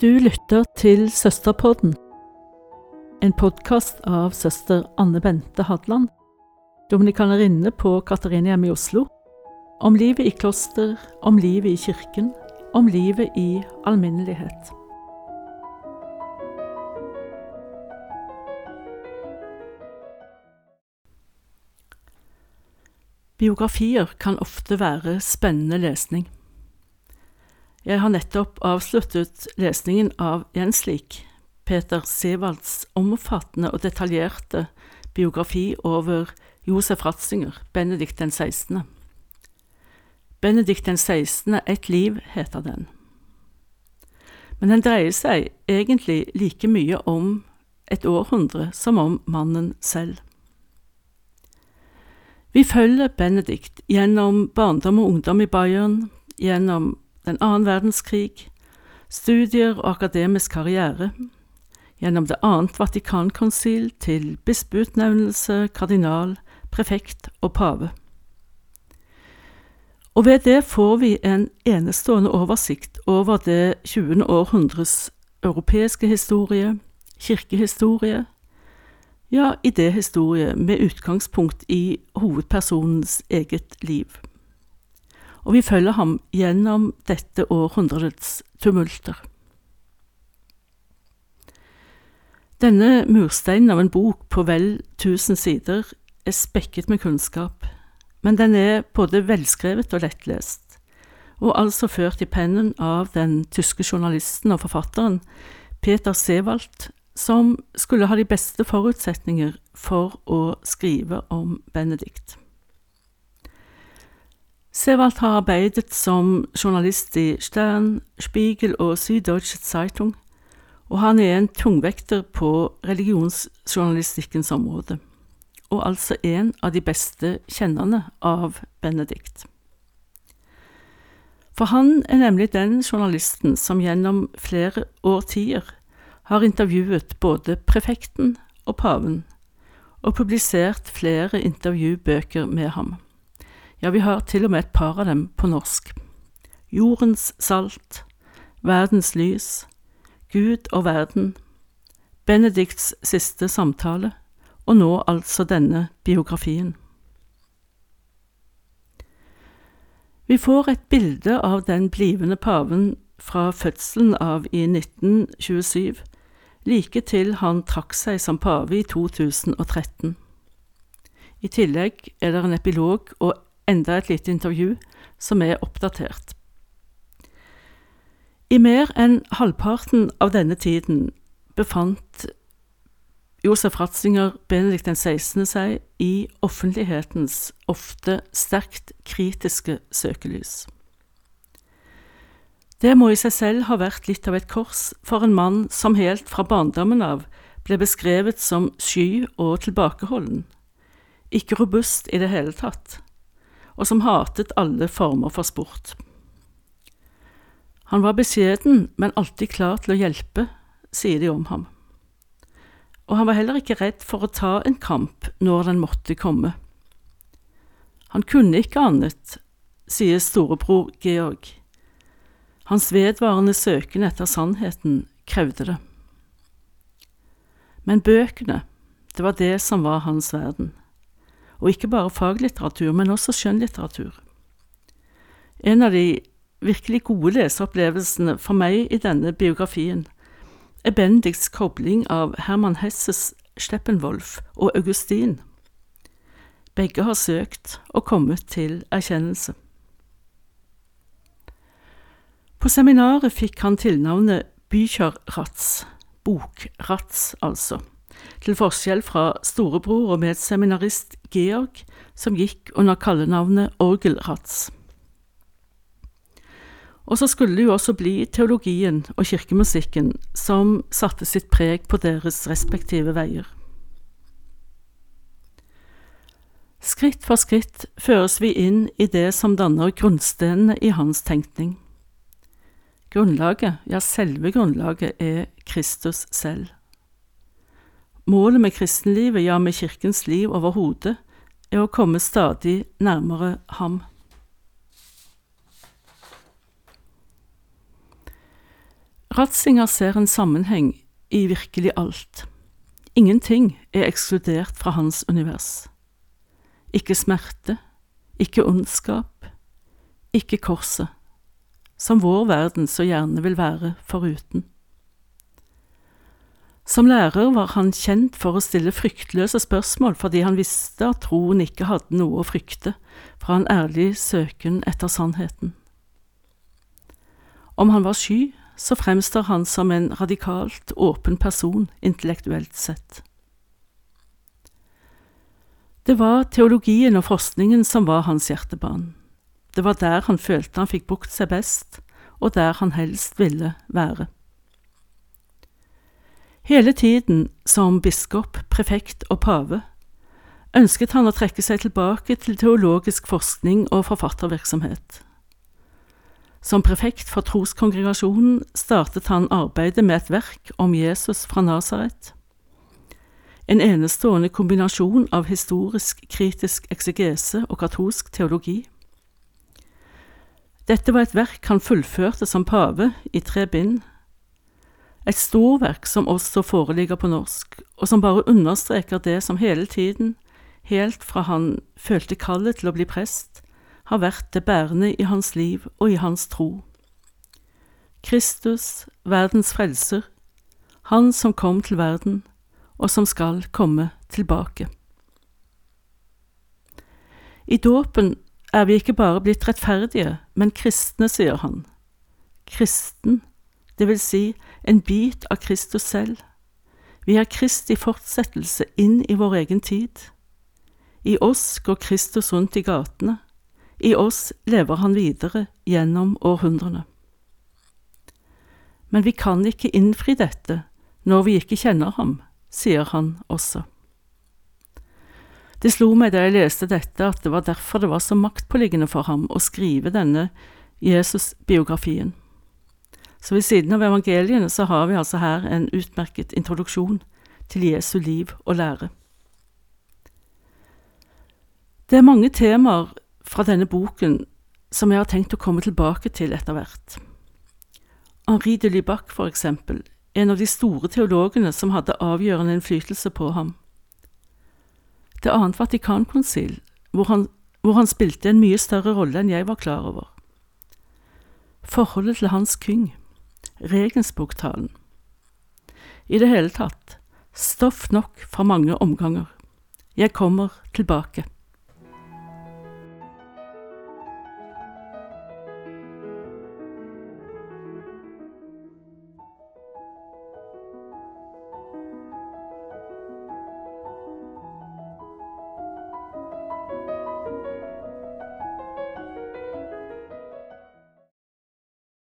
Du lytter til Søsterpodden, en podkast av søster Anne Bente Hadland, dominikanerinne på Katarinehjemmet i Oslo, om livet i kloster, om livet i kirken, om livet i alminnelighet. Biografier kan ofte være spennende lesning. Jeg har nettopp avsluttet lesningen av en slik, Peter Sevalds omfattende og detaljerte biografi over Josef Ratzinger, Benedikt den 16. Benedikt den 16. Et liv, heter den. Men den dreier seg egentlig like mye om et århundre som om mannen selv. Vi følger Benedikt gjennom barndom og ungdom i Bayern, gjennom den annen verdenskrig, studier og akademisk karriere, gjennom det annet Vatikankonsil til bispeutnevnelse, kardinal, prefekt og pave. Og ved det får vi en enestående oversikt over det 20. århundres europeiske historie, kirkehistorie, ja, idéhistorie med utgangspunkt i hovedpersonens eget liv og vi følger ham gjennom dette århundrets tumulter. Denne mursteinen av en bok på vel tusen sider er spekket med kunnskap, men den er både velskrevet og lettlest, og altså ført i pennen av den tyske journalisten og forfatteren Peter Sewald, som skulle ha de beste forutsetninger for å skrive om Benedikt. Sewald har arbeidet som journalist i Stern, Spiegel og Süddeutsche Zeitung, og han er en tungvekter på religionsjournalistikkens område, og altså en av de beste kjennerne av Benedikt. For han er nemlig den journalisten som gjennom flere årtier har intervjuet både prefekten og paven, og publisert flere intervjubøker med ham. Ja, vi har til og med et par av dem på norsk. Jordens salt, Verdens lys, Gud og verden, Benedikts siste samtale, og nå altså denne biografien. Vi får et bilde av den blivende paven fra fødselen av i 1927, like til han trakk seg som pave i 2013. I tillegg er det en epilog og enda et lite intervju som er oppdatert. I mer enn halvparten av denne tiden befant Josef Ratzinger Benedikt 16. seg i offentlighetens ofte sterkt kritiske søkelys. Det må i seg selv ha vært litt av et kors for en mann som helt fra barndommen av ble beskrevet som sky og tilbakeholden, ikke robust i det hele tatt, og som hatet alle former for sport. Han var beskjeden, men alltid klar til å hjelpe, sier de om ham. Og han var heller ikke redd for å ta en kamp når den måtte komme. Han kunne ikke annet, sier storebror Georg. Hans vedvarende søken etter sannheten krevde det. Men bøkene, det var det som var hans verden og ikke bare faglitteratur, men også skjønnlitteratur. En av de virkelig gode leseopplevelsene for meg i denne biografien er Bendiks kobling av Herman Hesses Steppenwolf og Augustin. Begge har søkt og kommet til erkjennelse. På seminaret fikk han tilnavnet Bücherratz, Bokrats altså til forskjell fra storebror og medseminarist Georg, som gikk under kallenavnet Orgelratz. Og så skulle det jo også bli teologien og kirkemusikken som satte sitt preg på deres respektive veier. Skritt for skritt føres vi inn i det som danner grunnstenene i hans tenkning. Grunnlaget, ja selve grunnlaget, er Kristus selv. Målet med kristenlivet, ja med kirkens liv overhodet, er å komme stadig nærmere ham. Ratzinger ser en sammenheng i virkelig alt. Ingenting er ekskludert fra hans univers. Ikke smerte, ikke ondskap, ikke korset, som vår verden så gjerne vil være foruten. Som lærer var han kjent for å stille fryktløse spørsmål fordi han visste at troen ikke hadde noe å frykte fra en ærlig søken etter sannheten. Om han var sky, så fremstår han som en radikalt åpen person intellektuelt sett. Det var teologien og forskningen som var hans hjertebarn. Det var der han følte han fikk brukt seg best, og der han helst ville være. Hele tiden, som biskop, prefekt og pave, ønsket han å trekke seg tilbake til teologisk forskning og forfattervirksomhet. Som prefekt for troskongregasjonen startet han arbeidet med et verk om Jesus fra Nasaret. En enestående kombinasjon av historisk kritisk eksegese og katolsk teologi. Dette var et verk han fullførte som pave i tre bind et storverk som også foreligger på norsk, og som bare understreker det som hele tiden, helt fra han følte kallet til å bli prest, har vært det bærende i hans liv og i hans tro. Kristus, verdens frelser, han som kom til verden, og som skal komme tilbake. I dåpen er vi ikke bare blitt rettferdige, men kristne, sier han. Kristen det vil si en bit av Kristus selv. Vi er Kristi fortsettelse inn i vår egen tid. I oss går Kristus rundt i gatene, i oss lever han videre gjennom århundrene. Men vi kan ikke innfri dette når vi ikke kjenner ham, sier han også. Det slo meg da jeg leste dette at det var derfor det var så maktpåliggende for ham å skrive denne Jesus-biografien. Så ved siden av evangeliene så har vi altså her en utmerket introduksjon til Jesu liv og lære. Det er mange temaer fra denne boken som jeg har tenkt å komme tilbake til etter hvert. Henri de Libac, for eksempel, en av de store teologene som hadde avgjørende innflytelse på ham. Det annet Vatikankonsil, hvor hvor han spilte en mye større rolle enn jeg var klar over. Forholdet til Hans Kyng Regensbuktalen. I det hele tatt, stoff nok fra mange omganger. Jeg kommer tilbake.